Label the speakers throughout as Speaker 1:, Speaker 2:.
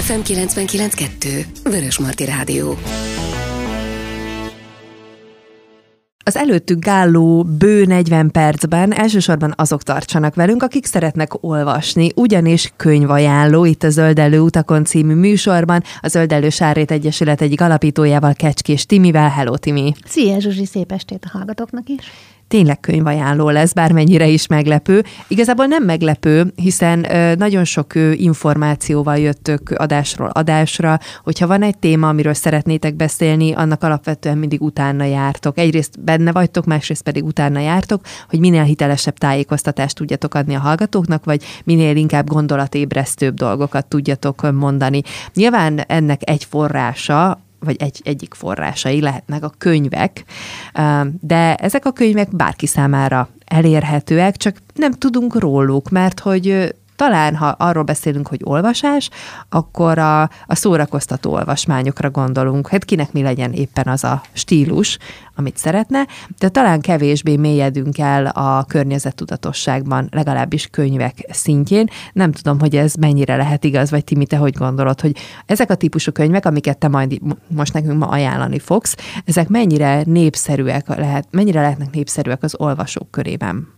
Speaker 1: FM 99.2 Vörös Marti Rádió.
Speaker 2: Az előttünk álló bő 40 percben elsősorban azok tartsanak velünk, akik szeretnek olvasni, ugyanis könyvajánló itt a Zöldelő utakon című műsorban, a Zöldelő Sárét Egyesület egyik alapítójával, Kecskés Timivel. Hello, Timi!
Speaker 3: Szia, Zsuzsi, szép estét a hallgatóknak is!
Speaker 2: Tényleg könyvajánló lesz, bármennyire is meglepő. Igazából nem meglepő, hiszen nagyon sok információval jöttök adásról adásra, hogyha van egy téma, amiről szeretnétek beszélni, annak alapvetően mindig utána jártok. Egyrészt benne vagytok, másrészt pedig utána jártok, hogy minél hitelesebb tájékoztatást tudjatok adni a hallgatóknak, vagy minél inkább gondolatébresztőbb dolgokat tudjatok mondani. Nyilván ennek egy forrása vagy egy, egyik forrásai lehetnek a könyvek, de ezek a könyvek bárki számára elérhetőek, csak nem tudunk róluk, mert hogy talán, ha arról beszélünk, hogy olvasás, akkor a, a szórakoztató olvasmányokra gondolunk. Hát kinek mi legyen éppen az a stílus, amit szeretne, de talán kevésbé mélyedünk el a környezettudatosságban, legalábbis könyvek szintjén. Nem tudom, hogy ez mennyire lehet igaz, vagy Timi, te hogy gondolod, hogy ezek a típusú könyvek, amiket te majd most nekünk ma ajánlani fogsz, ezek mennyire népszerűek lehet, mennyire lehetnek népszerűek az olvasók körében?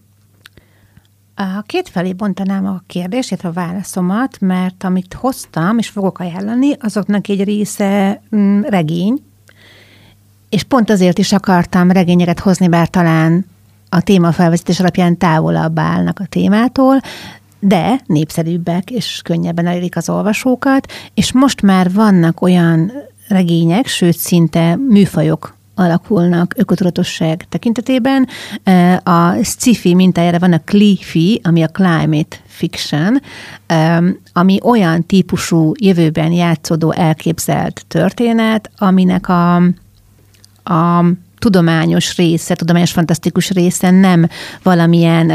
Speaker 3: A két felé bontanám a kérdést, illetve a válaszomat, mert amit hoztam és fogok ajánlani, azoknak egy része mm, regény, és pont azért is akartam regényeket hozni, bár talán a téma felvezetés alapján távolabb állnak a témától, de népszerűbbek és könnyebben elérik az olvasókat, és most már vannak olyan regények, sőt szinte műfajok alakulnak ökotudatosság tekintetében. A sci-fi mintájára van a CLIFI, ami a Climate Fiction, ami olyan típusú jövőben játszódó elképzelt történet, aminek a, a tudományos része, tudományos fantasztikus része nem valamilyen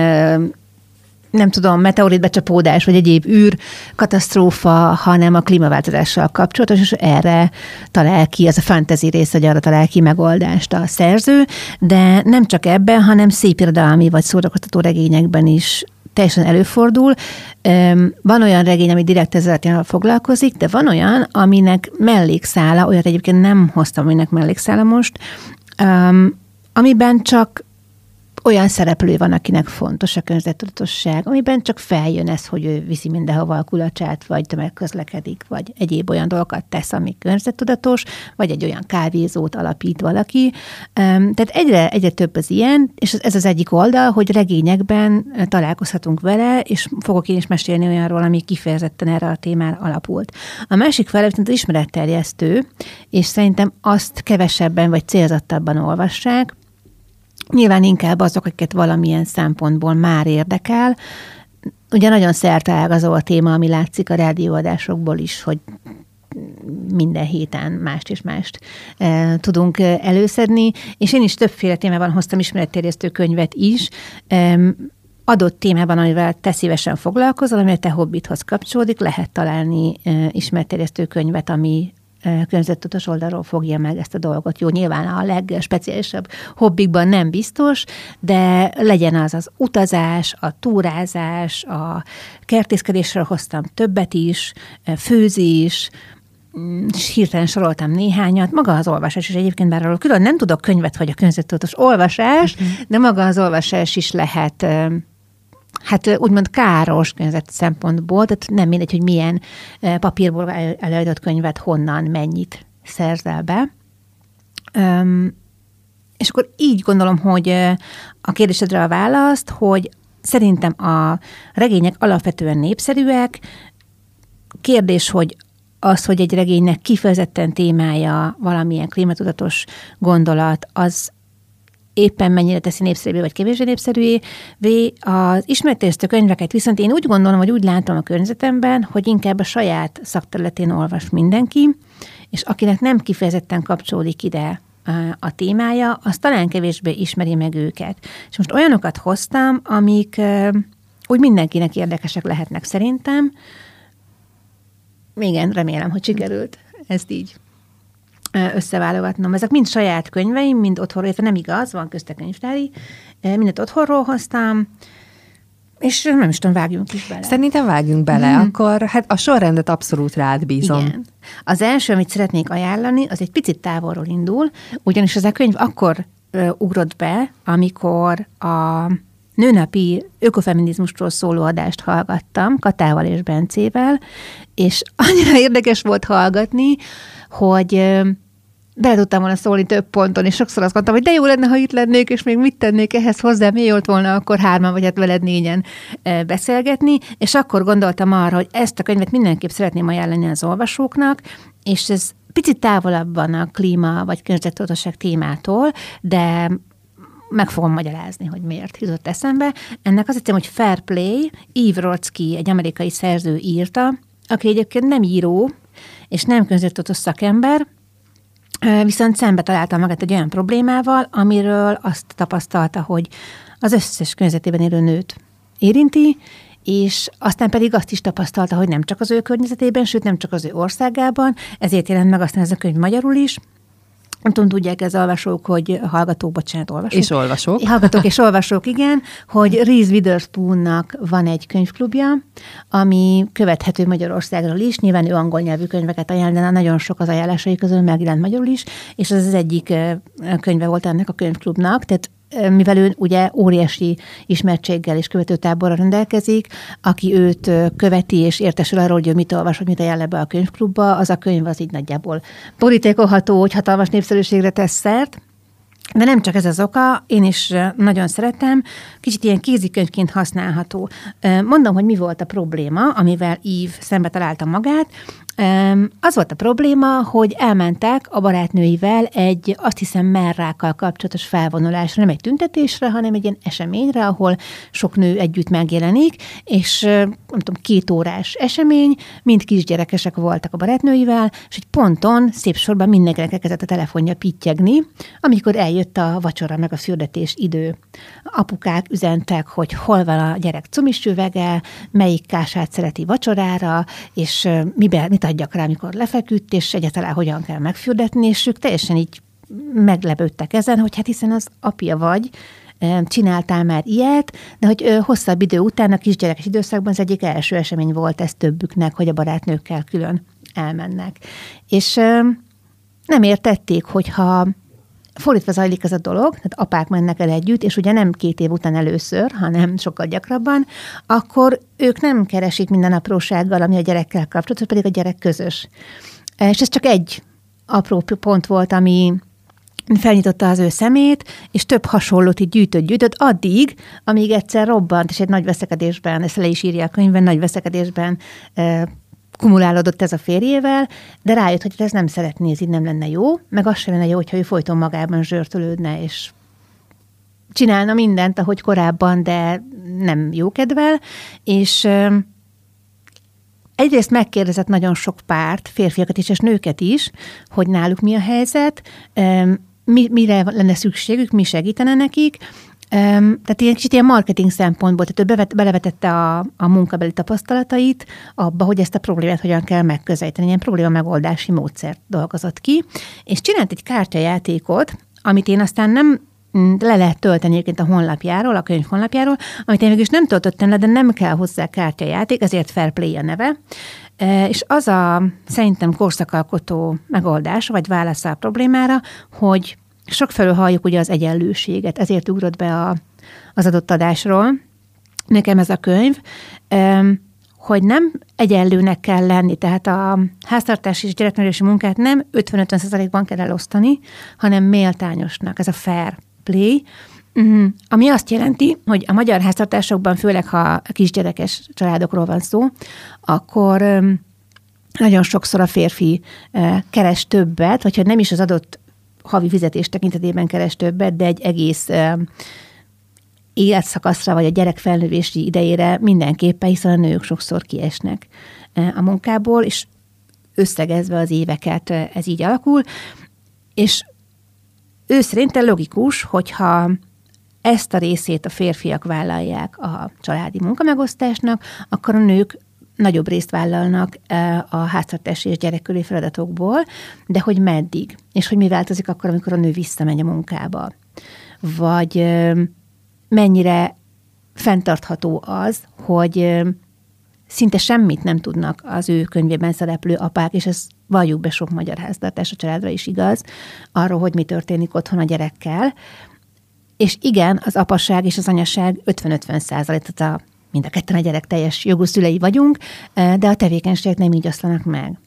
Speaker 3: nem tudom, meteorit becsapódás, vagy egyéb űr katasztrófa, hanem a klímaváltozással kapcsolatos, és erre talál ki, az a fantasy rész, hogy arra talál ki megoldást a szerző, de nem csak ebben, hanem szép irodalmi vagy szórakoztató regényekben is teljesen előfordul. Van olyan regény, ami direkt ezzel foglalkozik, de van olyan, aminek mellékszála, olyat egyébként nem hoztam, aminek mellékszála most, amiben csak olyan szereplő van, akinek fontos a környezettudatosság, amiben csak feljön ez, hogy ő viszi mindenhova a kulacsát, vagy tömegközlekedik, vagy egyéb olyan dolgokat tesz, ami környezettudatos, vagy egy olyan kávézót alapít valaki. Tehát egyre, egyre több az ilyen, és ez az egyik oldal, hogy regényekben találkozhatunk vele, és fogok én is mesélni olyanról, ami kifejezetten erre a témára alapult. A másik fele viszont az ismeretterjesztő, és szerintem azt kevesebben vagy célzottabban olvassák, Nyilván inkább azok, akiket valamilyen szempontból már érdekel. Ugye nagyon ágazó a téma, ami látszik a rádióadásokból is, hogy minden héten mást és mást e, tudunk előszedni, és én is többféle témában hoztam ismeretterjesztő könyvet is, e, adott témában, amivel te szívesen foglalkozol, amire te hobbithoz kapcsolódik, lehet találni e, ismeretterjesztő könyvet, ami környezettudatos oldalról fogja meg ezt a dolgot. Jó, nyilván a legspeciálisabb hobbikban nem biztos, de legyen az az utazás, a túrázás, a kertészkedésről hoztam többet is, főzés, mm, és hirtelen soroltam néhányat, maga az olvasás is egyébként, bár arról külön nem tudok könyvet, vagy a környezettudatos olvasás, uh-huh. de maga az olvasás is lehet hát úgymond káros környezet szempontból, tehát nem mindegy, hogy milyen papírból előadott könyvet honnan, mennyit szerzel be. Üm, és akkor így gondolom, hogy a kérdésedre a választ, hogy szerintem a regények alapvetően népszerűek. Kérdés, hogy az, hogy egy regénynek kifejezetten témája valamilyen klímatudatos gondolat, az éppen mennyire teszi népszerűvé vagy kevésbé népszerűvé. Az ismertérző könyveket viszont én úgy gondolom, hogy úgy látom a környezetemben, hogy inkább a saját szakterületén olvas mindenki, és akinek nem kifejezetten kapcsolódik ide a témája, az talán kevésbé ismeri meg őket. És most olyanokat hoztam, amik úgy mindenkinek érdekesek lehetnek szerintem. Igen, remélem, hogy sikerült ezt így összeválogatnom. Ezek mind saját könyveim, mind otthonról, illetve nem igaz, van közte könyvtári, mindent otthonról hoztam. És nem is tudom, vágjunk is bele.
Speaker 2: Szerintem vágjunk bele, hmm. akkor hát a sorrendet abszolút rád bízom.
Speaker 3: Igen. Az első, amit szeretnék ajánlani, az egy picit távolról indul, ugyanis ez a könyv akkor ö, ugrott be, amikor a nőnapi ökofeminizmusról szóló adást hallgattam Katával és Bencével, és annyira érdekes volt hallgatni, hogy bele tudtam volna szólni több ponton, és sokszor azt mondtam, hogy de jó lenne, ha itt lennék, és még mit tennék ehhez hozzá, mi volt volna akkor hárman, vagy hát veled négyen beszélgetni, és akkor gondoltam arra, hogy ezt a könyvet mindenképp szeretném ajánlani az olvasóknak, és ez picit távolabb van a klíma vagy környezettudatosság témától, de meg fogom magyarázni, hogy miért jutott eszembe. Ennek az hiszem, hogy Fair Play, Eve Rodsky, egy amerikai szerző írta, aki egyébként nem író, és nem környezettudatos szakember, viszont szembe találta magát egy olyan problémával, amiről azt tapasztalta, hogy az összes környezetében élő nőt érinti, és aztán pedig azt is tapasztalta, hogy nem csak az ő környezetében, sőt nem csak az ő országában, ezért jelent meg aztán ez a könyv magyarul is, nem tudom, tudják ez olvasók, hogy hallgatók, bocsánat, olvasók.
Speaker 2: És olvasók.
Speaker 3: Hallgatók és olvasók, igen, hogy Reese Witherspoonnak van egy könyvklubja, ami követhető Magyarországról is. Nyilván ő angol nyelvű könyveket ajánl, de nagyon sok az ajánlásai közül megjelent magyarul is, és ez az egyik könyve volt ennek a könyvklubnak, tehát mivel ő ugye óriási ismertséggel és követőtáborra rendelkezik, aki őt követi és értesül arról, hogy ő mit olvas, hogy mit ajánl ebbe a könyvklubba, az a könyv az így nagyjából borítékolható, hogy hatalmas népszerűségre tesz szert. De nem csak ez az oka, én is nagyon szeretem, kicsit ilyen kézikönyvként használható. Mondom, hogy mi volt a probléma, amivel Ív szembe találta magát. Az volt a probléma, hogy elmentek a barátnőivel egy, azt hiszem, merrákkal kapcsolatos felvonulásra, nem egy tüntetésre, hanem egy ilyen eseményre, ahol sok nő együtt megjelenik, és nem tudom, két órás esemény, mind kisgyerekesek voltak a barátnőivel, és egy ponton, szép sorban mindenkinek elkezdett a telefonja pittyegni, amikor eljött a vacsora meg a fürdetés idő. Apukák üzentek, hogy hol van a gyerek cumis üvege, melyik kását szereti vacsorára, és miben, mit adjak rá, amikor lefeküdt, és egyáltalán hogyan kell megfürdetni, és ők teljesen így meglepődtek ezen, hogy hát hiszen az apja vagy, csináltál már ilyet, de hogy hosszabb idő után a kisgyerekes időszakban az egyik első esemény volt ez többüknek, hogy a barátnőkkel külön elmennek. És nem értették, hogyha fordítva zajlik ez a dolog, tehát apák mennek el együtt, és ugye nem két év után először, hanem sokkal gyakrabban, akkor ők nem keresik minden aprósággal, ami a gyerekkel kapcsolatos, pedig a gyerek közös. És ez csak egy apró pont volt, ami felnyitotta az ő szemét, és több hasonlót így gyűjtött, gyűjtött, addig, amíg egyszer robbant, és egy nagy veszekedésben, ezt le is írja a könyvben, nagy veszekedésben kumulálódott ez a férjével, de rájött, hogy ez nem szeretné, ez így nem lenne jó, meg az sem lenne jó, hogyha ő folyton magában zsörtölődne, és csinálna mindent, ahogy korábban, de nem jó kedvel, és egyrészt megkérdezett nagyon sok párt, férfiakat is és nőket is, hogy náluk mi a helyzet, mi, mire lenne szükségük, mi segítene nekik, tehát ilyen kicsit ilyen marketing szempontból, tehát ő bevet, belevetette a, a munkabeli tapasztalatait abba, hogy ezt a problémát hogyan kell megközelíteni. Ilyen probléma megoldási módszert dolgozott ki, és csinált egy kártyajátékot, amit én aztán nem mm, le lehet tölteni egyébként a honlapjáról, a könyv honlapjáról, amit én mégis nem töltöttem le, de nem kell hozzá kártyajáték, ezért Fair Play a neve. És az a szerintem korszakalkotó megoldás, vagy válasz a problémára, hogy sokfelől halljuk ugye az egyenlőséget, ezért ugrott be a, az adott adásról. Nekem ez a könyv, hogy nem egyenlőnek kell lenni, tehát a háztartási és gyereknevelési munkát nem 50-50%-ban kell elosztani, hanem méltányosnak, ez a fair play, Uh-huh. Ami azt jelenti, hogy a magyar háztartásokban, főleg ha kisgyerekes családokról van szó, akkor nagyon sokszor a férfi keres többet, vagy nem is az adott havi fizetés tekintetében keres többet, de egy egész életszakaszra, vagy a gyerek felnővési idejére mindenképpen, hiszen a nők sokszor kiesnek a munkából, és összegezve az éveket ez így alakul, és ő szerinte logikus, hogyha ezt a részét a férfiak vállalják a családi munkamegosztásnak, akkor a nők nagyobb részt vállalnak a háztartási és gyerekkörű feladatokból, de hogy meddig, és hogy mi változik akkor, amikor a nő visszamegy a munkába. Vagy mennyire fenntartható az, hogy szinte semmit nem tudnak az ő könyvében szereplő apák, és ez valljuk be sok magyar háztartás a családra is igaz, arról, hogy mi történik otthon a gyerekkel. És igen, az apasság és az anyaság 50-50 százalék, tehát a, mind a ketten a gyerek teljes jogú szülei vagyunk, de a tevékenységek nem így oszlanak meg.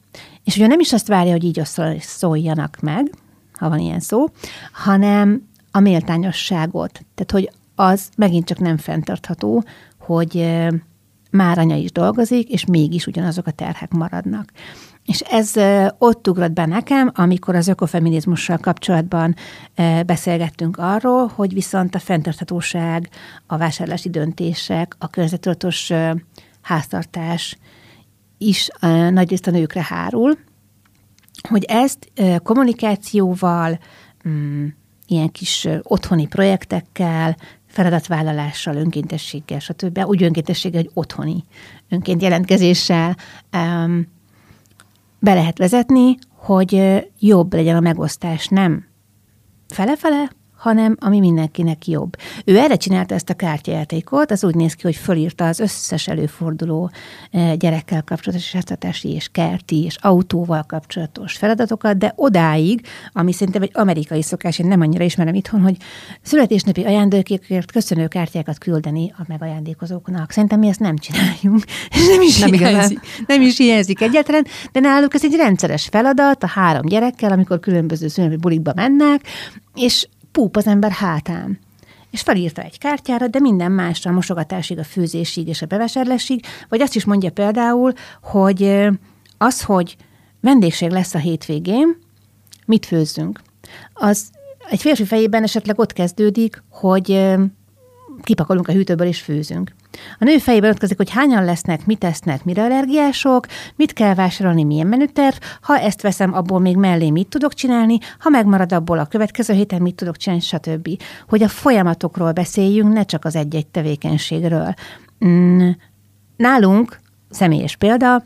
Speaker 3: És ugye nem is azt várja, hogy így szóljanak meg, ha van ilyen szó, hanem a méltányosságot. Tehát, hogy az megint csak nem fenntartható, hogy már anya is dolgozik, és mégis ugyanazok a terhek maradnak. És ez ott ugrott be nekem, amikor az ökofeminizmussal kapcsolatban beszélgettünk arról, hogy viszont a fenntarthatóság, a vásárlási döntések, a környezetudatos háztartás is nagyrészt a nőkre hárul, hogy ezt kommunikációval, mm, ilyen kis otthoni projektekkel, feladatvállalással, önkéntességgel, stb. Úgy önkéntességgel, hogy otthoni önként jelentkezéssel be lehet vezetni, hogy jobb legyen a megosztás, nem? Fele-fele, hanem ami mindenkinek jobb. Ő erre csinálta ezt a kártyajátékot, az úgy néz ki, hogy fölírta az összes előforduló eh, gyerekkel kapcsolatos esetetási és kerti és autóval kapcsolatos feladatokat, de odáig, ami szerintem egy amerikai szokás, én nem annyira ismerem itthon, hogy születésnapi ajándékért köszönő kártyákat küldeni a megajándékozóknak. Szerintem mi ezt nem csináljuk, és nem is, nem, hiányzik, nem is hiányzik egyáltalán, de náluk ez egy rendszeres feladat a három gyerekkel, amikor különböző szülői bulikba mennek, és púp az ember hátán. És felírta egy kártyára, de minden másra, a mosogatásig, a főzésig és a bevásárlásig, vagy azt is mondja például, hogy az, hogy vendégség lesz a hétvégén, mit főzzünk. Az egy férfi fejében esetleg ott kezdődik, hogy kipakolunk a hűtőből és főzünk. A nő fejében ötközik, hogy hányan lesznek, mit tesznek, mire allergiások, mit kell vásárolni, milyen menüterv, ha ezt veszem, abból még mellé mit tudok csinálni, ha megmarad abból a következő héten mit tudok csinálni, stb. Hogy a folyamatokról beszéljünk, ne csak az egy-egy tevékenységről. Mm, nálunk, személyes példa,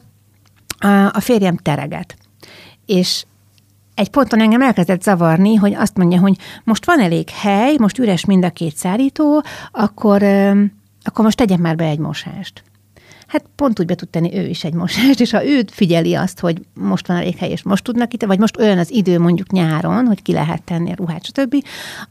Speaker 3: a férjem tereget. És egy ponton engem elkezdett zavarni, hogy azt mondja, hogy most van elég hely, most üres mind a két szárító, akkor akkor most tegyen már be egy mosást. Hát pont úgy be tud tenni ő is egy mosást, és ha ő figyeli azt, hogy most van elég hely, és most tudnak itt, vagy most olyan az idő mondjuk nyáron, hogy ki lehet tenni a ruhát, stb.,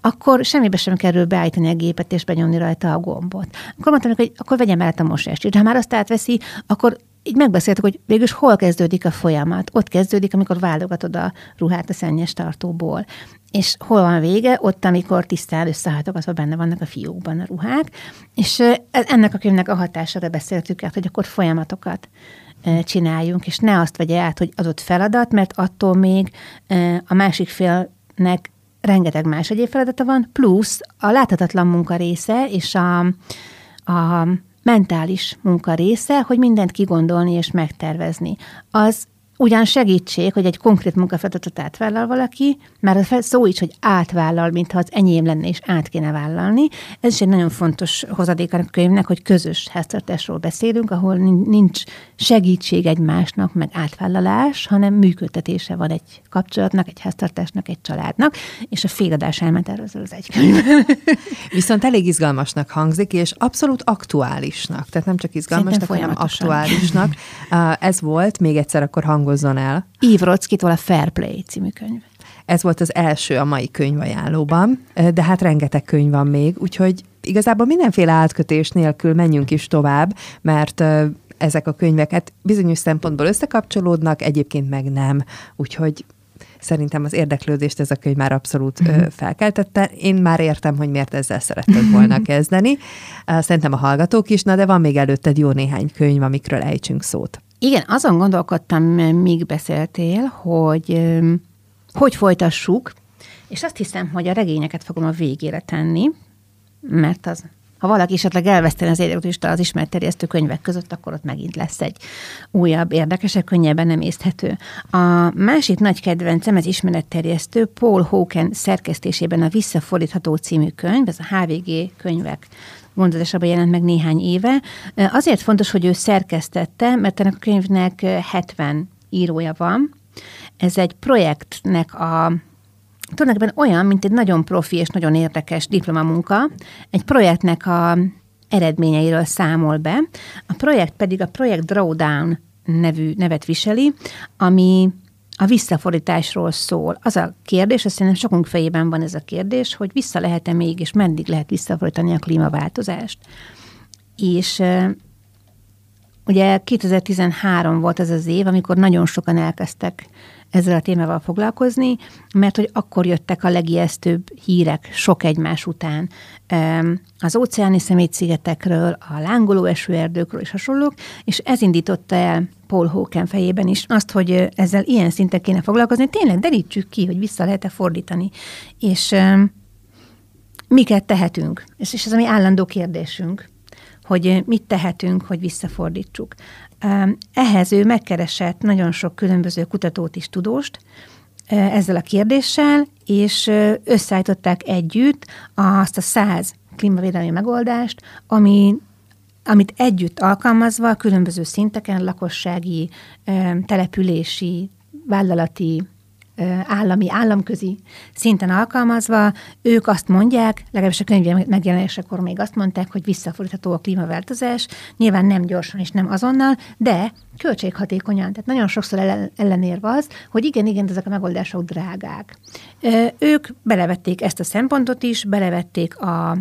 Speaker 3: akkor semmibe sem kerül beállítani a gépet és benyomni rajta a gombot. Akkor mondtam, hogy akkor vegyem el a mosást. És ha már azt átveszi, akkor így megbeszéltük, hogy végülis hol kezdődik a folyamat. Ott kezdődik, amikor válogatod a ruhát a szennyes tartóból. És hol van vége? Ott, amikor tisztán összehajtogatva benne vannak a fiókban a ruhák. És ennek a könyvnek a hatására beszéltük át, hogy akkor folyamatokat csináljunk, és ne azt vegye át, hogy adott feladat, mert attól még a másik félnek rengeteg más egyéb feladata van, plusz a láthatatlan munka része és a, a mentális munka része, hogy mindent kigondolni és megtervezni. Az ugyan segítség, hogy egy konkrét munkafeladatot átvállal valaki, mert a szó is, hogy átvállal, mintha az enyém lenne, és át kéne vállalni. Ez is egy nagyon fontos hozadék a könyvnek, hogy közös háztartásról beszélünk, ahol nincs segítség egymásnak, meg átvállalás, hanem működtetése van egy kapcsolatnak, egy háztartásnak, egy családnak, és a féladás elment erről az egy könyv.
Speaker 2: Viszont elég izgalmasnak hangzik, és abszolút aktuálisnak. Tehát nem csak izgalmasnak, hanem aktuálisnak. Ez volt, még egyszer akkor hangos hangozzon el.
Speaker 3: Eve Rockitól a Fair Play című könyv.
Speaker 2: Ez volt az első a mai könyvajánlóban, de hát rengeteg könyv van még, úgyhogy igazából mindenféle átkötés nélkül menjünk is tovább, mert ezek a könyveket bizonyos szempontból összekapcsolódnak, egyébként meg nem. Úgyhogy szerintem az érdeklődést ez a könyv már abszolút uh-huh. felkeltette. Én már értem, hogy miért ezzel szeretted volna kezdeni. Szerintem a hallgatók is, na de van még előtted jó néhány könyv, amikről ejtsünk szót.
Speaker 3: Igen, azon gondolkodtam, míg beszéltél, hogy hogy folytassuk, és azt hiszem, hogy a regényeket fogom a végére tenni, mert az, ha valaki esetleg elveszteni az érdeklődést az ismert terjesztő könyvek között, akkor ott megint lesz egy újabb, érdekesebb, könnyebben nem észthető. A másik nagy kedvencem, ez ismeretterjesztő, Paul Hawken szerkesztésében a Visszafordítható című könyv, ez a HVG könyvek gondozásában jelent meg néhány éve. Azért fontos, hogy ő szerkesztette, mert ennek a könyvnek 70 írója van. Ez egy projektnek a tulajdonképpen olyan, mint egy nagyon profi és nagyon érdekes diplomamunka. Egy projektnek a eredményeiről számol be. A projekt pedig a Projekt Drawdown nevű nevet viseli, ami a visszafordításról szól. Az a kérdés, azt szerintem sokunk fejében van ez a kérdés, hogy vissza lehet-e még, és meddig lehet visszafordítani a klímaváltozást. És ugye 2013 volt az az év, amikor nagyon sokan elkezdtek ezzel a témával foglalkozni, mert hogy akkor jöttek a legijesztőbb hírek sok egymás után az óceáni szemétszigetekről, a lángoló esőerdőkről és hasonlók, és ez indította el Paul Hawken fejében is azt, hogy ezzel ilyen szinten kéne foglalkozni, tényleg derítsük ki, hogy vissza lehet-e fordítani. És miket tehetünk? És, és ez a mi állandó kérdésünk, hogy mit tehetünk, hogy visszafordítsuk. Ehhez ő megkeresett nagyon sok különböző kutatót is tudóst, ezzel a kérdéssel, és összeállították együtt azt a száz klímavédelmi megoldást, ami amit együtt alkalmazva különböző szinteken, lakossági, települési, vállalati, állami, államközi szinten alkalmazva, ők azt mondják, legalábbis a könyv megjelenésekor még azt mondták, hogy visszafordítható a klímaváltozás, nyilván nem gyorsan és nem azonnal, de költséghatékonyan. Tehát nagyon sokszor ellenérve az, hogy igen, igen, ezek a megoldások drágák. Ők belevették ezt a szempontot is, belevették a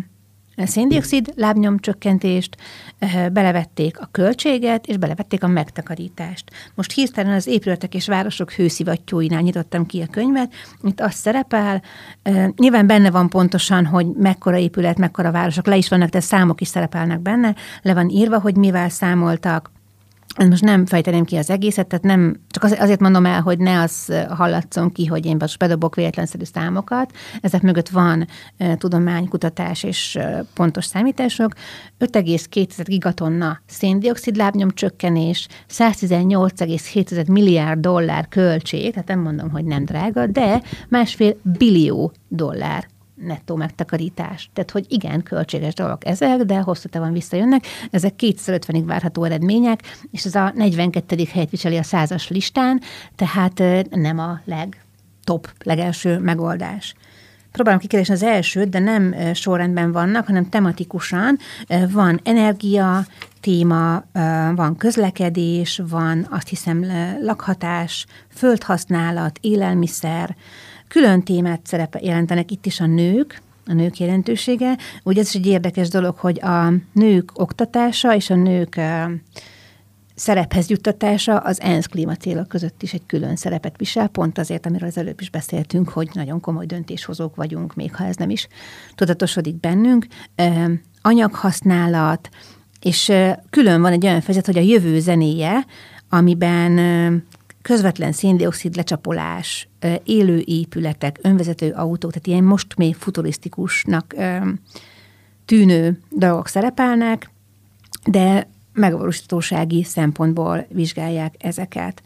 Speaker 3: széndiokszid lábnyomcsökkentést, belevették a költséget, és belevették a megtakarítást. Most hirtelen az épületek és városok hőszivattyúinál nyitottam ki a könyvet, itt az szerepel, nyilván benne van pontosan, hogy mekkora épület, mekkora városok, le is vannak, de számok is szerepelnek benne, le van írva, hogy mivel számoltak, most nem fejteném ki az egészet, tehát nem, csak azért mondom el, hogy ne az hallatszon ki, hogy én most bedobok véletlenszerű számokat. Ezek mögött van e, tudománykutatás és e, pontos számítások. 5,2 gigatonna széndiokszid lábnyom csökkenés, 118,7 milliárd dollár költség, tehát nem mondom, hogy nem drága, de másfél billió dollár nettó megtakarítás. Tehát, hogy igen, költséges dolgok ezek, de hosszú távon visszajönnek. Ezek 250-ig várható eredmények, és ez a 42. helyet viseli a százas listán, tehát nem a legtop, legelső megoldás. Próbálom kikeresni az elsőt, de nem sorrendben vannak, hanem tematikusan. Van energia, téma, van közlekedés, van azt hiszem lakhatás, földhasználat, élelmiszer, Külön témát szerepe jelentenek itt is a nők, a nők jelentősége. Ugye ez is egy érdekes dolog, hogy a nők oktatása és a nők szerephez juttatása az ENSZ klímacélok között is egy külön szerepet visel, pont azért, amiről az előbb is beszéltünk, hogy nagyon komoly döntéshozók vagyunk, még ha ez nem is tudatosodik bennünk. Anyaghasználat, és külön van egy olyan fejezet, hogy a jövő zenéje, amiben közvetlen széndiokszid lecsapolás, élő épületek, önvezető autók, tehát ilyen most még futurisztikusnak tűnő dolgok szerepelnek, de megvalósítósági szempontból vizsgálják ezeket.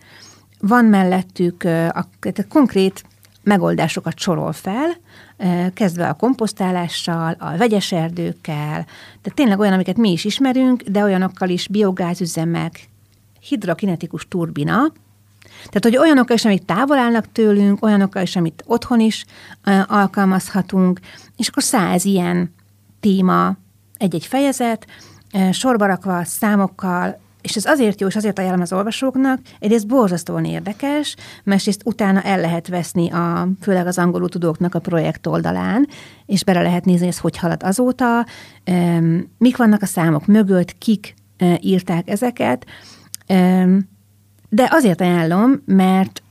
Speaker 3: Van mellettük a, a konkrét megoldásokat sorol fel, kezdve a komposztálással, a vegyes erdőkkel, de tényleg olyan, amiket mi is ismerünk, de olyanokkal is biogázüzemek, hidrokinetikus turbina, tehát, hogy olyanokkal is, amik távol állnak tőlünk, olyanokkal is, amit otthon is alkalmazhatunk, és akkor száz ilyen téma, egy-egy fejezet, sorba rakva számokkal, és ez azért jó, és azért ajánlom az olvasóknak, egyrészt borzasztóan érdekes, másrészt utána el lehet veszni, a, főleg az angolul tudóknak a projekt oldalán, és bele lehet nézni, ez hogy halad azóta, mik vannak a számok mögött, kik írták ezeket, de azért ajánlom, mert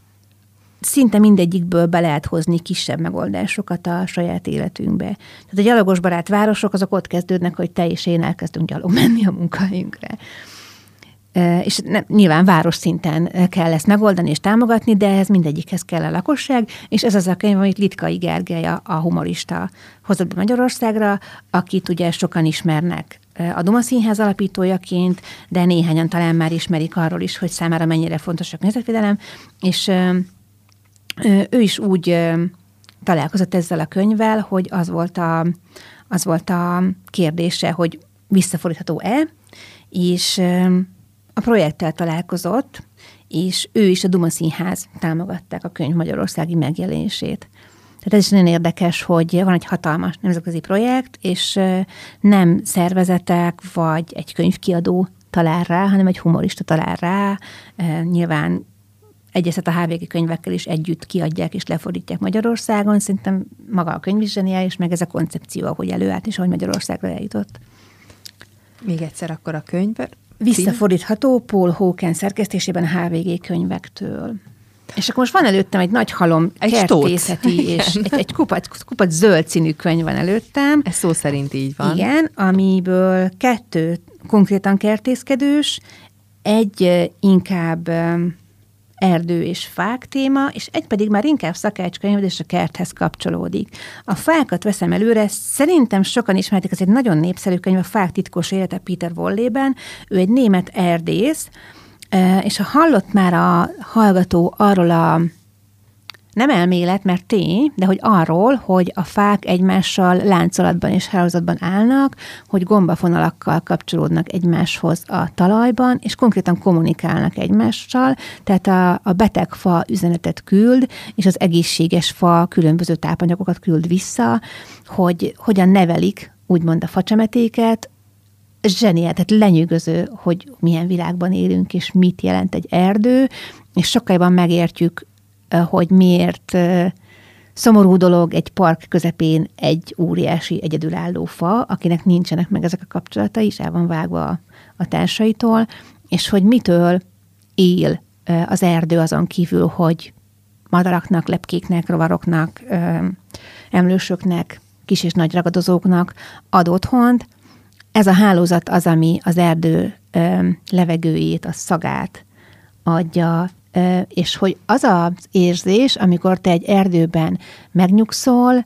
Speaker 3: szinte mindegyikből be lehet hozni kisebb megoldásokat a saját életünkbe. Tehát a gyalogos barát városok azok ott kezdődnek, hogy te és én elkezdünk gyalog menni a munkahelyünkre. És nem, nyilván város szinten kell ezt megoldani és támogatni, de ez mindegyikhez kell a lakosság, és ez az a könyv, amit Litkai Gergely, a humorista hozott be Magyarországra, akit ugye sokan ismernek a Duma Színház alapítójaként, de néhányan talán már ismerik arról is, hogy számára mennyire fontos a környezetvédelem, és ő is úgy találkozott ezzel a könyvvel, hogy az volt a, az volt a kérdése, hogy visszafordítható-e, és a projekttel találkozott, és ő is a Duma Színház támogatták a könyv magyarországi megjelenését. Tehát ez is nagyon érdekes, hogy van egy hatalmas nemzetközi projekt, és nem szervezetek vagy egy könyvkiadó talál rá, hanem egy humorista talál rá. Nyilván egyeztet a HVG könyvekkel is együtt kiadják és lefordítják Magyarországon. Szerintem maga a könyv is és meg ez a koncepció, ahogy előállt, és ahogy Magyarországra eljutott.
Speaker 2: Még egyszer akkor a könyv.
Speaker 3: Visszafordítható Paul Hawken szerkesztésében a HVG könyvektől. És akkor most van előttem egy nagy halom egy kertészeti, és egy, egy kupac, kupac zöld színű könyv van előttem.
Speaker 2: Ez szó szerint így van.
Speaker 3: Igen, amiből kettő konkrétan kertészkedős, egy inkább erdő és fák téma, és egy pedig már inkább szakácskönyv, és a kerthez kapcsolódik. A fákat veszem előre, szerintem sokan ismerték, ez egy nagyon népszerű könyv, a Fák titkos élete Peter Wollében. Ő egy német erdész, és ha hallott már a hallgató arról a nem elmélet, mert tény, de hogy arról, hogy a fák egymással láncolatban és hálózatban állnak, hogy gombafonalakkal kapcsolódnak egymáshoz a talajban, és konkrétan kommunikálnak egymással, tehát a, a beteg fa üzenetet küld, és az egészséges fa különböző tápanyagokat küld vissza, hogy hogyan nevelik úgymond a facsemetéket, zseniál, tehát lenyűgöző, hogy milyen világban élünk, és mit jelent egy erdő, és sokkal megértjük hogy miért szomorú dolog egy park közepén egy óriási egyedülálló fa, akinek nincsenek meg ezek a kapcsolatai, és el van vágva a, a társaitól, és hogy mitől él az erdő azon kívül, hogy madaraknak, lepkéknek, rovaroknak, emlősöknek, kis és nagy ragadozóknak ad otthont. Ez a hálózat az, ami az erdő levegőjét, a szagát adja és hogy az az érzés, amikor te egy erdőben megnyugszol,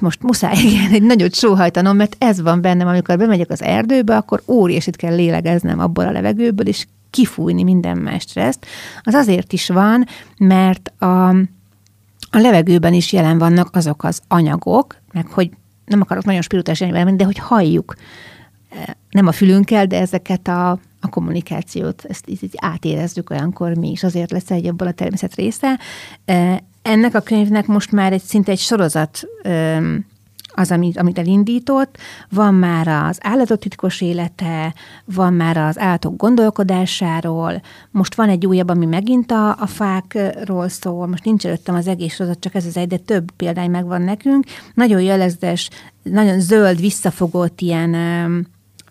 Speaker 3: most muszáj igen, egy nagyot sóhajtanom, mert ez van bennem, amikor bemegyek az erdőbe, akkor óriásit kell lélegeznem abból a levegőből, és kifújni minden más stresszt. Az azért is van, mert a, a levegőben is jelen vannak azok az anyagok, meg hogy nem akarok nagyon spirituális de hogy halljuk nem a fülünkkel, de ezeket a a kommunikációt, ezt így, átérezzük olyankor mi is, azért lesz egy ebből a természet része. Ennek a könyvnek most már egy szinte egy sorozat az, amit, amit elindított. Van már az állatok titkos élete, van már az állatok gondolkodásáról, most van egy újabb, ami megint a, a fákról szól, most nincs előttem az egész sorozat, csak ez az egy, de több példány megvan nekünk. Nagyon jellegzetes, nagyon zöld, visszafogott ilyen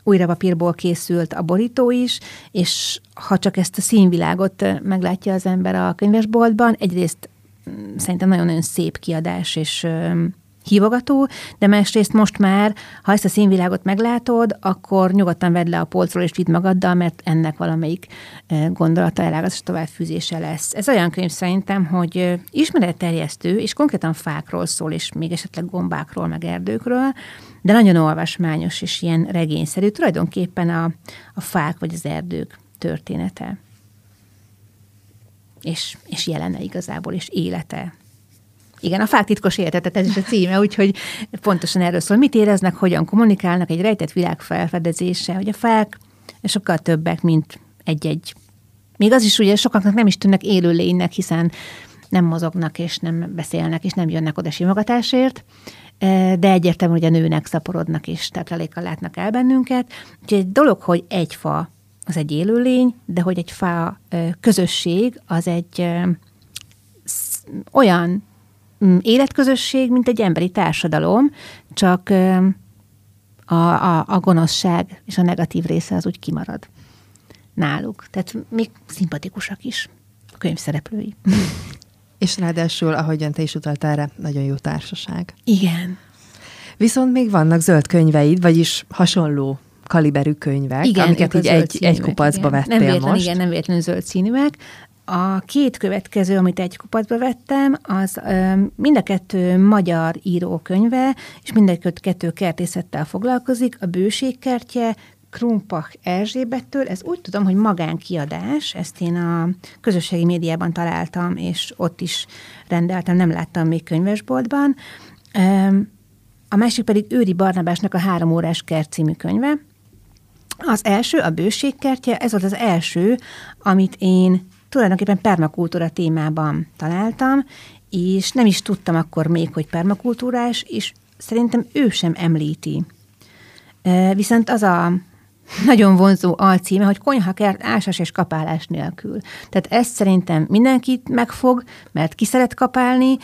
Speaker 3: újra papírból készült a borító is, és ha csak ezt a színvilágot meglátja az ember a könyvesboltban, egyrészt mm, szerintem nagyon-nagyon szép kiadás, és hívogató, de másrészt most már, ha ezt a színvilágot meglátod, akkor nyugodtan vedd le a polcról és vidd magaddal, mert ennek valamelyik gondolata, elágazás továbbfűzése lesz. Ez olyan könyv szerintem, hogy ismeretterjesztő, és konkrétan fákról szól, és még esetleg gombákról, meg erdőkről, de nagyon olvasmányos és ilyen regényszerű, tulajdonképpen a, a fák vagy az erdők története. És, és jelene igazából, és élete. Igen, a fák titkos élete, tehát ez is a címe, úgyhogy pontosan erről szól. Mit éreznek, hogyan kommunikálnak, egy rejtett világ felfedezése, hogy a fák sokkal többek, mint egy-egy. Még az is ugye sokaknak nem is tűnnek élőlénynek, hiszen nem mozognak, és nem beszélnek, és nem jönnek oda simogatásért, de egyértelmű, hogy a nőnek szaporodnak és táplálékkal látnak el bennünket. Úgyhogy egy dolog, hogy egy fa az egy élőlény, de hogy egy fa közösség az egy olyan mm, életközösség, mint egy emberi társadalom, csak a, a, a gonoszság és a negatív része az úgy kimarad náluk. Tehát még szimpatikusak is a könyv szereplői.
Speaker 2: És ráadásul, ahogyan te is utaltál rá, nagyon jó társaság.
Speaker 3: Igen.
Speaker 2: Viszont még vannak zöld könyveid, vagyis hasonló kaliberű könyvek, igen, amiket így egy, egy kupacba vettél
Speaker 3: nem véletlen,
Speaker 2: most.
Speaker 3: Igen, nem véletlenül zöld színűek. A két következő, amit egy kupacba vettem, az ö, mind a kettő magyar írókönyve, és mind a kettő kertészettel foglalkozik. A Bőségkertje Krumpach Erzsébettől, ez úgy tudom, hogy magánkiadás, ezt én a közösségi médiában találtam, és ott is rendeltem, nem láttam még könyvesboltban. A másik pedig Őri Barnabásnak a Három órás kert című könyve. Az első, a bőségkertje, ez volt az első, amit én tulajdonképpen permakultúra témában találtam, és nem is tudtam akkor még, hogy permakultúrás, és szerintem ő sem említi. Viszont az a nagyon vonzó alcíme, hogy konyhakert ásás és kapálás nélkül. Tehát ezt szerintem mindenkit megfog, mert ki szeret kapálni.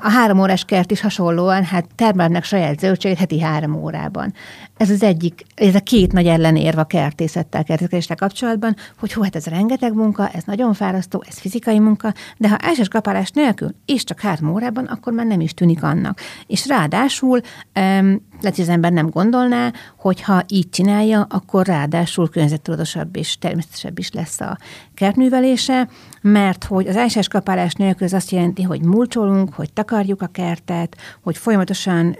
Speaker 3: A három órás kert is hasonlóan, hát termelnek saját zöldséget heti három órában. Ez az egyik, ez a két nagy ellenérv a kertészettel, kertészkedéssel kapcsolatban, hogy hú, hát ez rengeteg munka, ez nagyon fárasztó, ez fizikai munka, de ha ásás kapálás nélkül, és csak három órában, akkor már nem is tűnik annak. És ráadásul um, lehet, hogy az ember nem gondolná, hogy ha így csinálja, akkor ráadásul környezettudatosabb és természetesebb is lesz a kertművelése, mert hogy az ásás kapálás nélkül az azt jelenti, hogy mulcsolunk, hogy takarjuk a kertet, hogy folyamatosan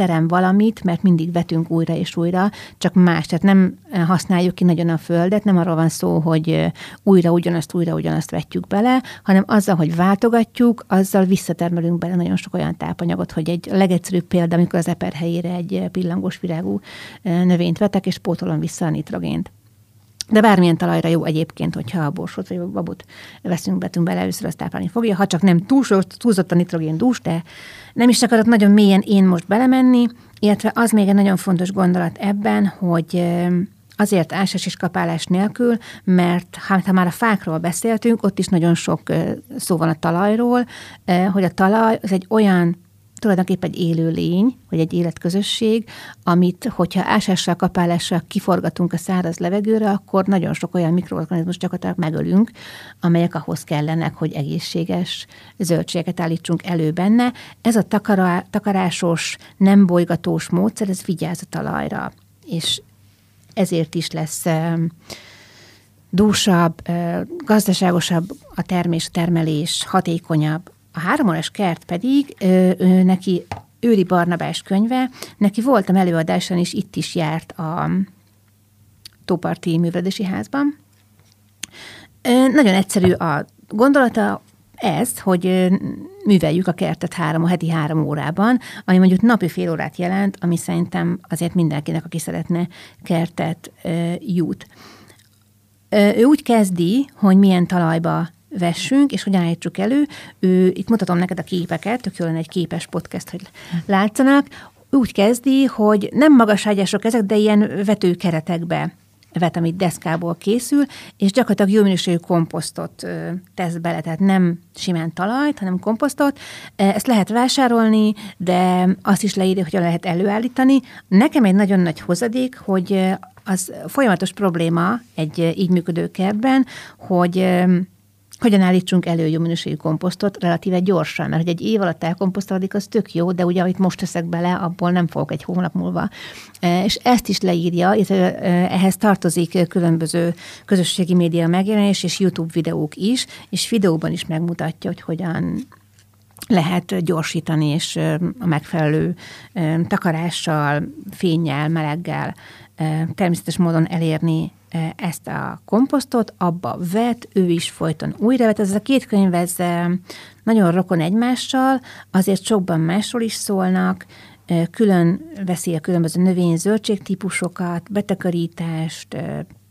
Speaker 3: terem valamit, mert mindig vetünk újra és újra, csak más. Tehát nem használjuk ki nagyon a földet, nem arról van szó, hogy újra ugyanazt, újra ugyanazt vetjük bele, hanem azzal, hogy váltogatjuk, azzal visszatermelünk bele nagyon sok olyan tápanyagot, hogy egy legegyszerűbb példa, amikor az eper helyére egy pillangós virágú növényt vetek, és pótolom vissza a nitrogént. De bármilyen talajra jó egyébként, hogyha a borsot vagy a babot veszünk, betünk bele, először azt táplálni fogja, ha csak nem túlzott, túlzott a nitrogén dús, de nem is akarok nagyon mélyen én most belemenni, illetve az még egy nagyon fontos gondolat ebben, hogy azért ásás és kapálás nélkül, mert ha már a fákról beszéltünk, ott is nagyon sok szó van a talajról, hogy a talaj az egy olyan tulajdonképpen egy élő lény, vagy egy életközösség, amit, hogyha ásással, kapálással kiforgatunk a száraz levegőre, akkor nagyon sok olyan mikroorganizmus gyakorlatilag megölünk, amelyek ahhoz kellenek, hogy egészséges zöldségeket állítsunk elő benne. Ez a takara, takarásos, nem bolygatós módszer, ez vigyáz a talajra, és ezért is lesz dúsabb, gazdaságosabb a termés, termelés, hatékonyabb, a háromóres kert pedig ő, ő, neki Őri Barnabás könyve, neki voltam előadáson, és itt is járt a Tóparti Művelési Házban. Nagyon egyszerű a gondolata, ez, hogy műveljük a kertet három, a heti három órában, ami mondjuk napi fél órát jelent, ami szerintem azért mindenkinek, aki szeretne kertet, jut. Ő úgy kezdi, hogy milyen talajba vessünk, és hogyan állítsuk elő. Ő, itt mutatom neked a képeket, tök jól egy képes podcast, hogy látszanak. Úgy kezdi, hogy nem magas ágyások ezek, de ilyen vetőkeretekbe vet, amit deszkából készül, és gyakorlatilag jó minőségű komposztot tesz bele, tehát nem simán talajt, hanem komposztot. Ezt lehet vásárolni, de azt is leírja, hogy lehet előállítani. Nekem egy nagyon nagy hozadék, hogy az folyamatos probléma egy így működő kertben, hogy hogyan állítsunk elő jó minőségű komposztot relatíve gyorsan, mert hogy egy év alatt elkomposztolódik, az tök jó, de ugye, amit most teszek bele, abból nem fogok egy hónap múlva. E, és ezt is leírja, illetve ehhez tartozik különböző közösségi média megjelenés és YouTube videók is, és videóban is megmutatja, hogy hogyan lehet gyorsítani, és a megfelelő takarással, fényjel, meleggel természetes módon elérni ezt a komposztot, abba vet, ő is folyton újra vet. Ez a két könyv, ez nagyon rokon egymással, azért sokban másról is szólnak, külön veszi a különböző növény zöldségtípusokat, betakarítást,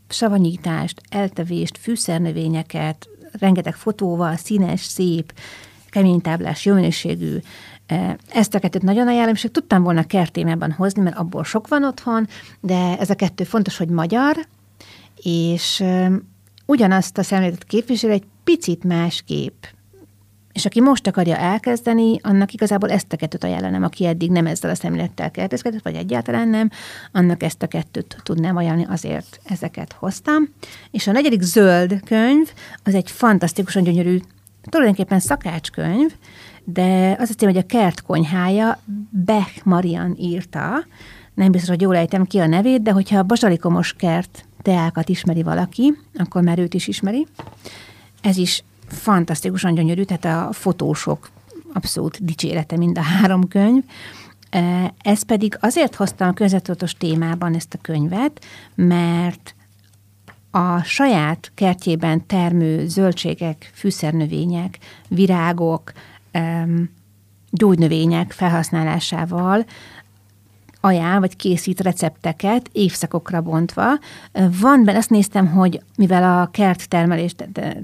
Speaker 3: savanyítást, eltevést, fűszernövényeket, rengeteg fotóval, színes, szép, keménytáblás, jó minőségű ezt a kettőt nagyon ajánlom, és tudtam volna kertémában hozni, mert abból sok van otthon, de ez a kettő fontos, hogy magyar, és ugyanazt a szemléletet képvisel egy picit másképp. És aki most akarja elkezdeni, annak igazából ezt a kettőt ajánlanám, aki eddig nem ezzel a szemlélettel kertészkedett, vagy egyáltalán nem, annak ezt a kettőt tudnám ajánlani, azért ezeket hoztam. És a negyedik zöld könyv, az egy fantasztikusan gyönyörű, tulajdonképpen szakácskönyv, de az a cím, hogy a kert konyhája, Bech Marian írta, nem biztos, hogy jól ejtem ki a nevét, de hogyha a bazsalikomos kert teákat ismeri valaki, akkor már őt is ismeri. Ez is fantasztikusan gyönyörű, tehát a fotósok abszolút dicsérete mind a három könyv. E, ez pedig azért hoztam a közvetudatos témában ezt a könyvet, mert a saját kertjében termő zöldségek, fűszernövények, virágok, gyógynövények felhasználásával ajánl, vagy készít recepteket évszakokra bontva. Van benne, azt néztem, hogy mivel a kert termelés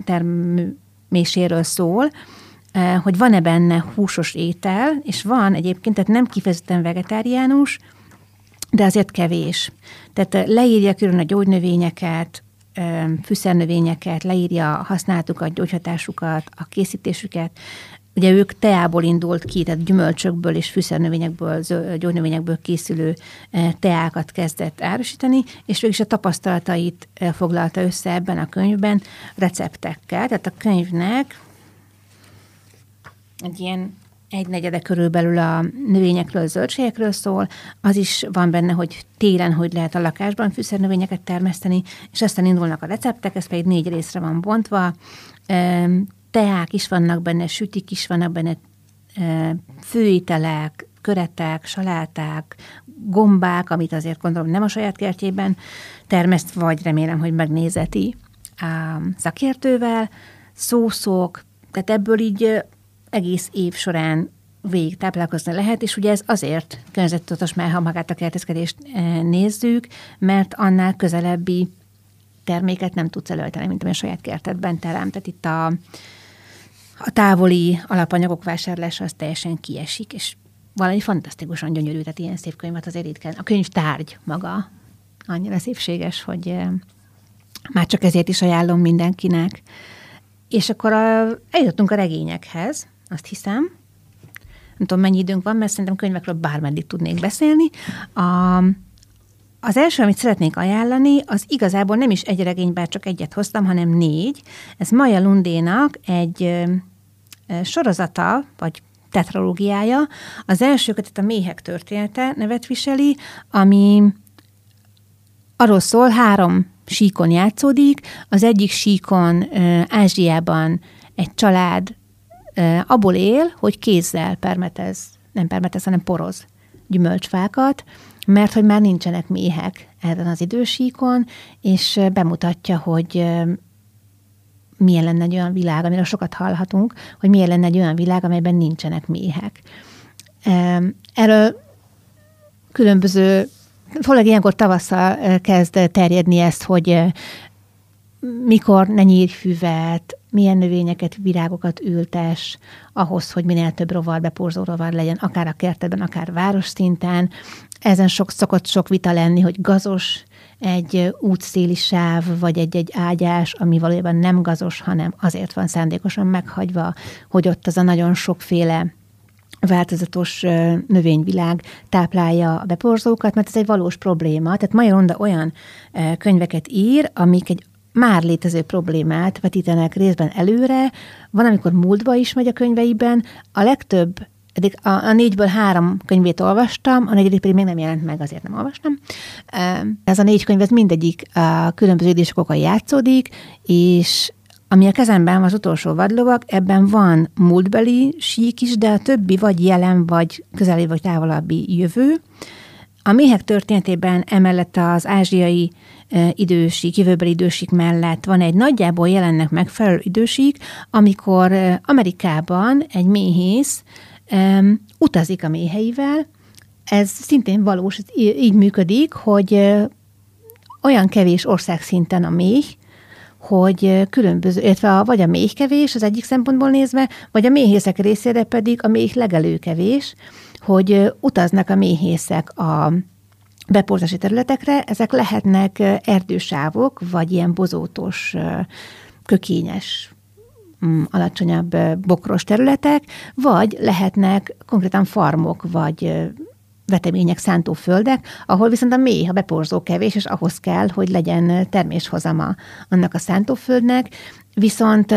Speaker 3: terméséről szól, hogy van-e benne húsos étel, és van egyébként, tehát nem kifejezetten vegetáriánus, de azért kevés. Tehát leírja külön a gyógynövényeket, fűszernövényeket, leírja a használatukat, gyógyhatásukat, a készítésüket. Ugye ők teából indult ki, tehát gyümölcsökből és fűszernövényekből, gyógynövényekből készülő teákat kezdett árusítani, és végül is a tapasztalatait foglalta össze ebben a könyvben receptekkel. Tehát a könyvnek egy ilyen egy negyede körülbelül a növényekről, zöldségekről szól, az is van benne, hogy télen hogy lehet a lakásban fűszernövényeket termeszteni, és aztán indulnak a receptek, ez pedig négy részre van bontva, teák is vannak benne, sütik is vannak benne, főételek, köretek, saláták, gombák, amit azért gondolom nem a saját kertjében termeszt, vagy remélem, hogy megnézeti a szakértővel, szószok, tehát ebből így egész év során végig táplálkozni lehet, és ugye ez azért környezettudatos, mert ha magát a kertészkedést nézzük, mert annál közelebbi terméket nem tudsz előállítani, mint ami a saját kertedben terem. Tehát itt a, a távoli alapanyagok vásárlása az teljesen kiesik, és valami fantasztikusan gyönyörű, tehát ilyen szép könyvet azért kell. A könyv tárgy maga annyira szépséges, hogy már csak ezért is ajánlom mindenkinek. És akkor a, eljutottunk a regényekhez, azt hiszem. Nem tudom, mennyi időnk van, mert szerintem könyvekről bármeddig tudnék beszélni. A, az első, amit szeretnék ajánlani, az igazából nem is egy regény, bár csak egyet hoztam, hanem négy. Ez Maja Lundénak egy sorozata, vagy tetralógiája. Az első kötet a Méhek története nevet viseli, ami arról szól, három síkon játszódik. Az egyik síkon Ázsiában egy család abból él, hogy kézzel permetez, nem permetez, hanem poroz gyümölcsfákat, mert hogy már nincsenek méhek ezen az idősíkon, és bemutatja, hogy milyen lenne egy olyan világ, amiről sokat hallhatunk, hogy milyen lenne egy olyan világ, amelyben nincsenek méhek. Erről különböző, főleg ilyenkor tavasszal kezd terjedni ezt, hogy mikor ne nyírj füvet, milyen növényeket, virágokat ültes, ahhoz, hogy minél több rovar, beporzó rovar legyen, akár a kertedben, akár város szinten. Ezen sok, szokott sok vita lenni, hogy gazos egy útszéli sáv, vagy egy-egy ágyás, ami valójában nem gazos, hanem azért van szándékosan meghagyva, hogy ott az a nagyon sokféle változatos növényvilág táplálja a beporzókat, mert ez egy valós probléma. Tehát Maja Ronda olyan könyveket ír, amik egy már létező problémát vetítenek részben előre, van, amikor múltba is megy a könyveiben, a legtöbb eddig a, a négyből három könyvét olvastam, a negyedik pedig még nem jelent meg, azért nem olvastam. Ez a négy könyv, ez mindegyik a különböző idősokokon játszódik, és ami a kezemben van az utolsó vadlovak, ebben van múltbeli sík is, de a többi vagy jelen, vagy közeli, vagy távolabbi jövő. A méhek történetében emellett az ázsiai idősík, jövőbeli idősík mellett. Van egy nagyjából jelennek megfelelő idősík, amikor Amerikában egy méhész um, utazik a méheivel, ez szintén valós, így működik, hogy olyan kevés ország szinten a méh, hogy különböző, illetve a, vagy a méh kevés az egyik szempontból nézve, vagy a méhészek részére pedig a méh legelő kevés, hogy utaznak a méhészek a beporzási területekre, ezek lehetnek erdősávok, vagy ilyen bozótos, kökényes mm, alacsonyabb bokros területek, vagy lehetnek konkrétan farmok, vagy vetemények szántó földek, ahol viszont a mély, a beporzó kevés, és ahhoz kell, hogy legyen terméshozama annak a szántóföldnek. Viszont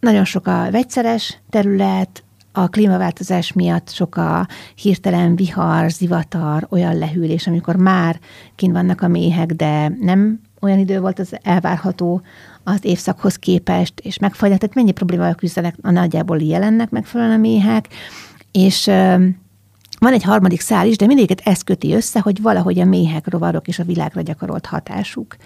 Speaker 3: nagyon sok a vegyszeres terület, a klímaváltozás miatt sok a hirtelen vihar, zivatar, olyan lehűlés, amikor már kint vannak a méhek, de nem olyan idő volt az elvárható az évszakhoz képest, és megfagynak, tehát mennyi problémával küzdenek, a nagyjából jelennek megfelelően a méhek, és van egy harmadik szál is, de mindegyiket ez köti össze, hogy valahogy a méhek, rovarok és a világra gyakorolt hatásuk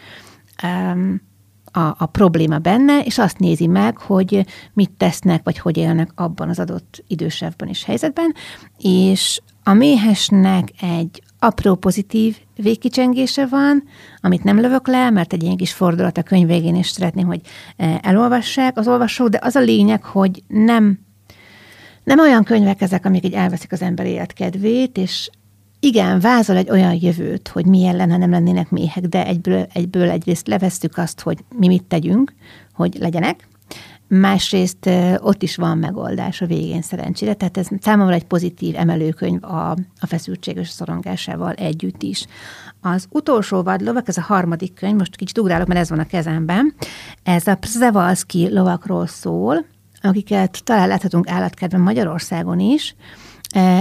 Speaker 3: a, a probléma benne, és azt nézi meg, hogy mit tesznek, vagy hogy élnek abban az adott idősebben és helyzetben, és a méhesnek egy apró pozitív végkicsengése van, amit nem lövök le, mert egy ilyen kis fordulat a könyv végén is szeretném, hogy elolvassák az olvasók, de az a lényeg, hogy nem, nem olyan könyvek ezek, amik így elveszik az ember életkedvét, és igen, vázol egy olyan jövőt, hogy milyen lenne, ha nem lennének méhek, de egyből, egyből egyrészt levesztük azt, hogy mi mit tegyünk, hogy legyenek, másrészt ott is van megoldás a végén szerencsére, tehát ez számomra egy pozitív emelőkönyv a, a feszültség és a szorongásával együtt is. Az utolsó vadlovak, ez a harmadik könyv, most kicsit ugrálok, mert ez van a kezemben, ez a Przewalski lovakról szól, akiket talán láthatunk állatkertben Magyarországon is,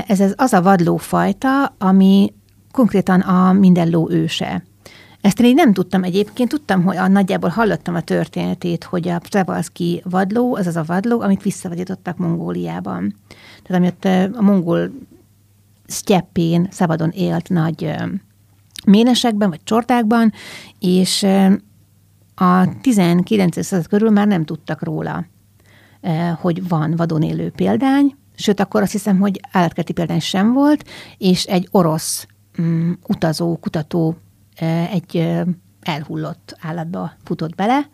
Speaker 3: Ez az a vadlófajta, ami konkrétan a minden ló őse. Ezt én így nem tudtam egyébként, tudtam, hogy a, nagyjából hallottam a történetét, hogy a Przewalski vadló, az az a vadló, amit visszavadítottak Mongóliában. Tehát ami ott a mongol sztyeppén szabadon élt nagy ménesekben, vagy csordákban, és a 19. század körül már nem tudtak róla, hogy van vadon élő példány, sőt, akkor azt hiszem, hogy állatkerti példány sem volt, és egy orosz um, utazó, kutató egy elhullott állatba futott bele,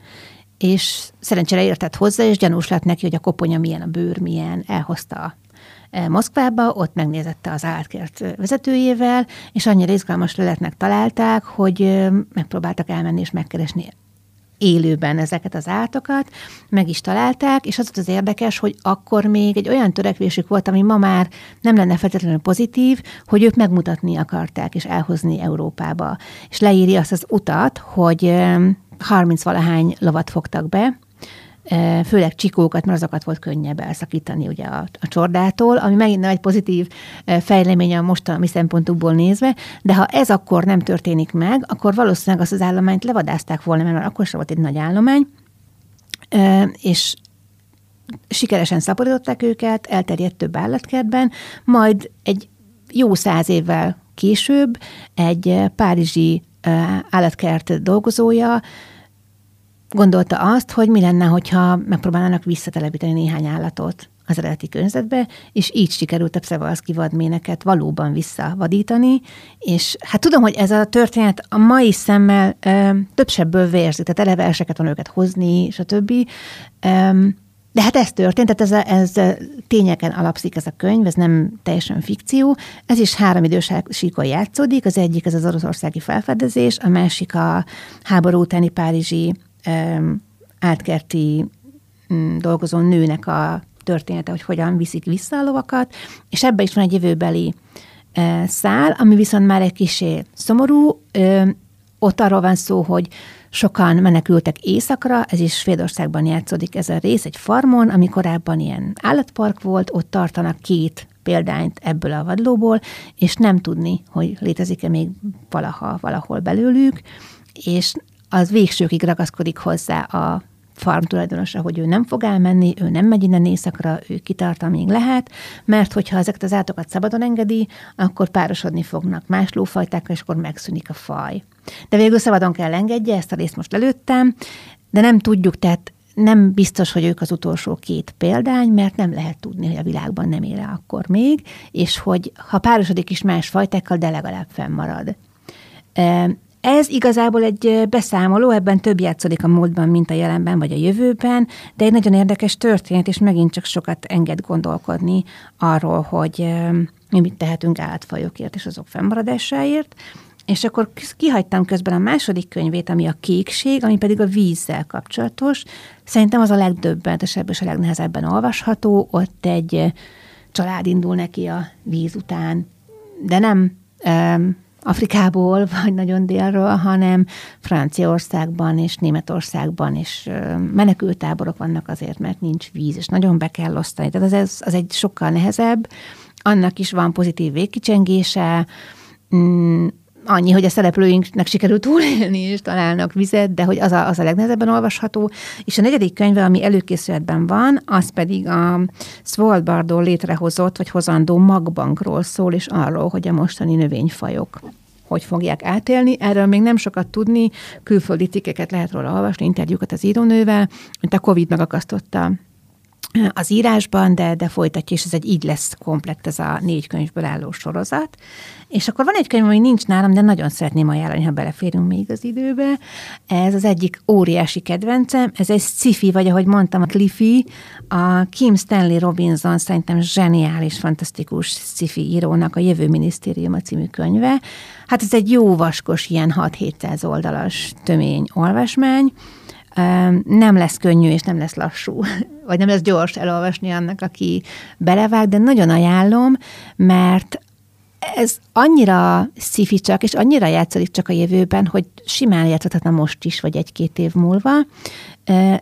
Speaker 3: és szerencsére értett hozzá, és gyanús lett neki, hogy a koponya milyen, a bőr milyen, elhozta Moszkvába, ott megnézette az állatkert vezetőjével, és annyira izgalmas leletnek találták, hogy megpróbáltak elmenni és megkeresni élőben ezeket az állatokat, meg is találták, és az az érdekes, hogy akkor még egy olyan törekvésük volt, ami ma már nem lenne feltétlenül pozitív, hogy ők megmutatni akarták, és elhozni Európába. És leírja azt az utat, hogy 30 valahány lovat fogtak be, főleg csikókat, mert azokat volt könnyebb elszakítani ugye a, a csordától, ami megint egy pozitív fejlemény a mostani szempontukból nézve, de ha ez akkor nem történik meg, akkor valószínűleg azt az állományt levadázták volna, mert akkor sem volt egy nagy állomány, és sikeresen szaporodották őket, elterjedt több állatkertben, majd egy jó száz évvel később egy párizsi állatkert dolgozója gondolta azt, hogy mi lenne, hogyha megpróbálnának visszatelepíteni néhány állatot az eredeti környezetbe, és így sikerült a Pszevalszki vadméneket valóban visszavadítani, és hát tudom, hogy ez a történet a mai szemmel ö, több sebből vérzik, tehát eleve verseket van őket hozni, és a többi. De hát ez történt, tehát ez, ez tényeken alapszik ez a könyv, ez nem teljesen fikció. Ez is három idős síkon játszódik, az egyik ez az oroszországi felfedezés, a másik a háború utáni párizsi átkerti mm, dolgozó nőnek a története, hogy hogyan viszik vissza a lovakat, és ebbe is van egy jövőbeli e, szál, ami viszont már egy kisé szomorú. Ott arról van szó, hogy sokan menekültek éjszakra, ez is Svédországban játszódik ez a rész, egy farmon, ami korábban ilyen állatpark volt, ott tartanak két példányt ebből a vadlóból, és nem tudni, hogy létezik-e még valaha, valahol belőlük, és az végsőkig ragaszkodik hozzá a farm tulajdonosa, hogy ő nem fog elmenni, ő nem megy innen éjszakra, ő kitart, amíg lehet, mert hogyha ezeket az átokat szabadon engedi, akkor párosodni fognak más lófajtákkal, és akkor megszűnik a faj. De végül szabadon kell engedje, ezt a részt most előttem, de nem tudjuk, tehát nem biztos, hogy ők az utolsó két példány, mert nem lehet tudni, hogy a világban nem él akkor még, és hogy ha párosodik is más fajtákkal, de legalább fennmarad. Ez igazából egy beszámoló, ebben több játszódik a múltban, mint a jelenben vagy a jövőben, de egy nagyon érdekes történet, és megint csak sokat enged gondolkodni arról, hogy mi mit tehetünk állatfajokért és azok fennmaradásáért. És akkor kihagytam közben a második könyvét, ami a kékség, ami pedig a vízzel kapcsolatos. Szerintem az a legdöbbentesebb és a legnehezebben olvasható. Ott egy család indul neki a víz után, de nem Afrikából, vagy nagyon délről, hanem Franciaországban és Németországban is menekültáborok vannak azért, mert nincs víz, és nagyon be kell osztani. Tehát az, az egy sokkal nehezebb. Annak is van pozitív végkicsengése, mm, annyi, hogy a szereplőinknek sikerült túlélni, és találnak vizet, de hogy az a, az a legnehezebben olvasható. És a negyedik könyve, ami előkészületben van, az pedig a Svalbardon létrehozott, vagy hozandó magbankról szól, és arról, hogy a mostani növényfajok hogy fogják átélni. Erről még nem sokat tudni, külföldi tikkeket lehet róla olvasni, interjúkat az írónővel, mint a Covid megakasztotta az írásban, de, de folytatja, és ez egy így lesz komplekt, ez a négy könyvből álló sorozat. És akkor van egy könyv, ami nincs nálam, de nagyon szeretném ajánlani, ha beleférünk még az időbe. Ez az egyik óriási kedvencem, ez egy sci vagy ahogy mondtam, a Cliffy, a Kim Stanley Robinson szerintem zseniális, fantasztikus sci írónak a Jövő Minisztériuma című könyve. Hát ez egy jó vaskos, ilyen 6-700 oldalas tömény olvasmány, nem lesz könnyű és nem lesz lassú, vagy nem lesz gyors elolvasni annak, aki belevág, de nagyon ajánlom, mert ez annyira szifi csak, és annyira játszik csak a jövőben, hogy simán játszhatna most is, vagy egy-két év múlva.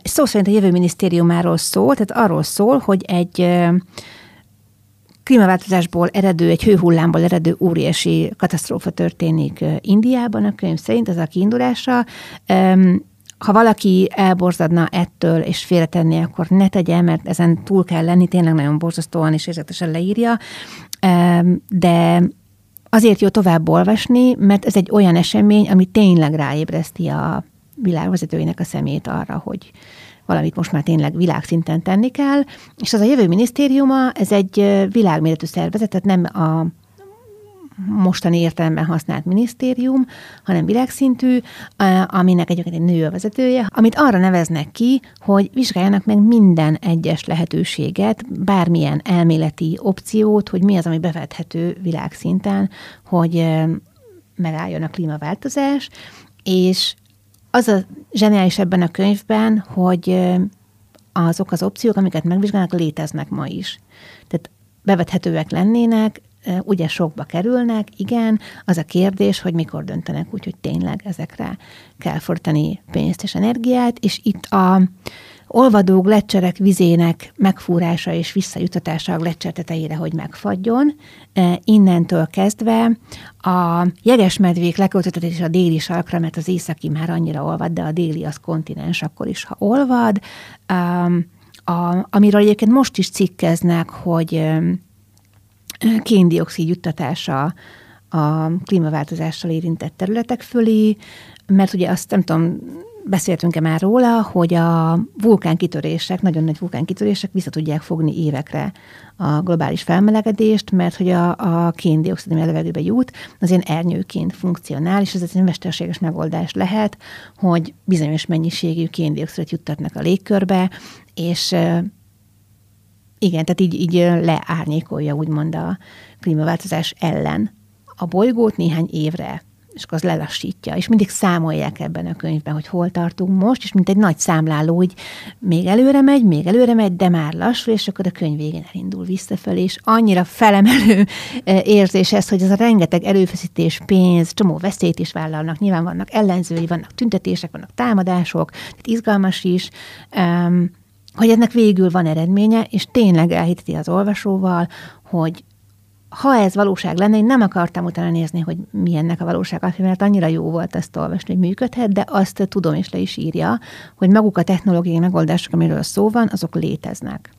Speaker 3: Szó szerint a jövő minisztériumáról szól, tehát arról szól, hogy egy klímaváltozásból eredő, egy hőhullámból eredő óriási katasztrófa történik Indiában, a könyv szerint, ez a kiindulása ha valaki elborzadna ettől és félretenni, akkor ne tegye, mert ezen túl kell lenni, tényleg nagyon borzasztóan és érzetesen leírja, de azért jó tovább olvasni, mert ez egy olyan esemény, ami tényleg ráébreszti a világvezetőinek a szemét arra, hogy valamit most már tényleg világszinten tenni kell, és az a jövő minisztériuma, ez egy világméretű szervezet, tehát nem a mostani értelemben használt minisztérium, hanem világszintű, aminek egyébként egy nő a vezetője, amit arra neveznek ki, hogy vizsgáljanak meg minden egyes lehetőséget, bármilyen elméleti opciót, hogy mi az, ami bevethető világszinten, hogy megálljon a klímaváltozás, és az a zseniális ebben a könyvben, hogy azok az opciók, amiket megvizsgálnak, léteznek ma is. Tehát bevethetőek lennének, ugye sokba kerülnek, igen, az a kérdés, hogy mikor döntenek úgy, hogy tényleg ezekre kell fordítani pénzt és energiát, és itt a olvadó gletszerek vizének megfúrása és visszajutatása a gletszer tetejére, hogy megfagyjon. Innentől kezdve a jegesmedvék leköltötetés a déli sarkra, mert az északi már annyira olvad, de a déli az kontinens akkor is, ha olvad. A, amiről egyébként most is cikkeznek, hogy kéndioxid juttatása a klímaváltozással érintett területek fölé, mert ugye azt nem tudom, beszéltünk-e már róla, hogy a vulkánkitörések, nagyon nagy vulkánkitörések vissza tudják fogni évekre a globális felmelegedést, mert hogy a, a kéndioxid, ami a levegőbe jut, az ilyen ernyőként funkcionál, és ez egy mesterséges megoldás lehet, hogy bizonyos mennyiségű kéndioxidot juttatnak a légkörbe, és igen, tehát így, így leárnyékolja úgymond a klímaváltozás ellen a bolygót néhány évre, és akkor az lelassítja. És mindig számolják ebben a könyvben, hogy hol tartunk most, és mint egy nagy számláló, hogy még előre megy, még előre megy, de már lassul, és akkor a könyv végén elindul visszafelé, és annyira felemelő érzés ez, hogy az a rengeteg erőfeszítés, pénz, csomó veszélyt is vállalnak. Nyilván vannak ellenzői, vannak tüntetések, vannak támadások, tehát izgalmas is. Hogy ennek végül van eredménye, és tényleg elhiteti az olvasóval, hogy ha ez valóság lenne, én nem akartam utána nézni, hogy mi ennek a valóság mert annyira jó volt ezt olvasni, hogy működhet, de azt tudom és le is írja, hogy maguk a technológiai megoldások, amiről szó van, azok léteznek.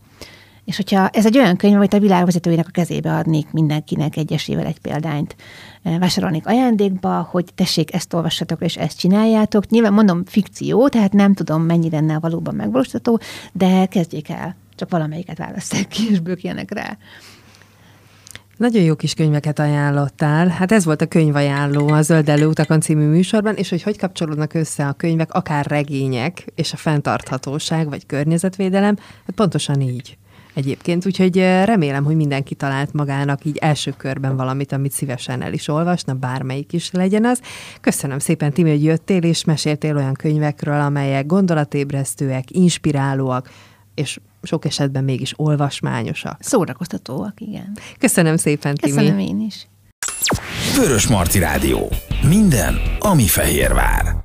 Speaker 3: És hogyha ez egy olyan könyv, amit a világvezetőinek a kezébe adnék mindenkinek egyesével egy példányt, e, vásárolnék ajándékba, hogy tessék, ezt olvassatok és ezt csináljátok. Nyilván mondom fikció, tehát nem tudom, mennyi lenne valóban megvalósítható, de kezdjék el. Csak valamelyiket választák ki, és bőkjenek rá.
Speaker 2: Nagyon jó kis könyveket ajánlottál. Hát ez volt a könyvajánló a Zöld utakon című műsorban, és hogy hogy kapcsolódnak össze a könyvek, akár regények, és a fenntarthatóság, vagy környezetvédelem, hát pontosan így egyébként, úgyhogy remélem, hogy mindenki talált magának így első körben valamit, amit szívesen el is olvasna, bármelyik is legyen az. Köszönöm szépen, Timi, hogy jöttél, és meséltél olyan könyvekről, amelyek gondolatébresztőek, inspirálóak, és sok esetben mégis olvasmányosak.
Speaker 3: Szórakoztatóak, igen.
Speaker 2: Köszönöm szépen,
Speaker 3: Timi. Köszönöm én is.
Speaker 4: Vörös Marti Rádió. Minden, ami Fehérvár.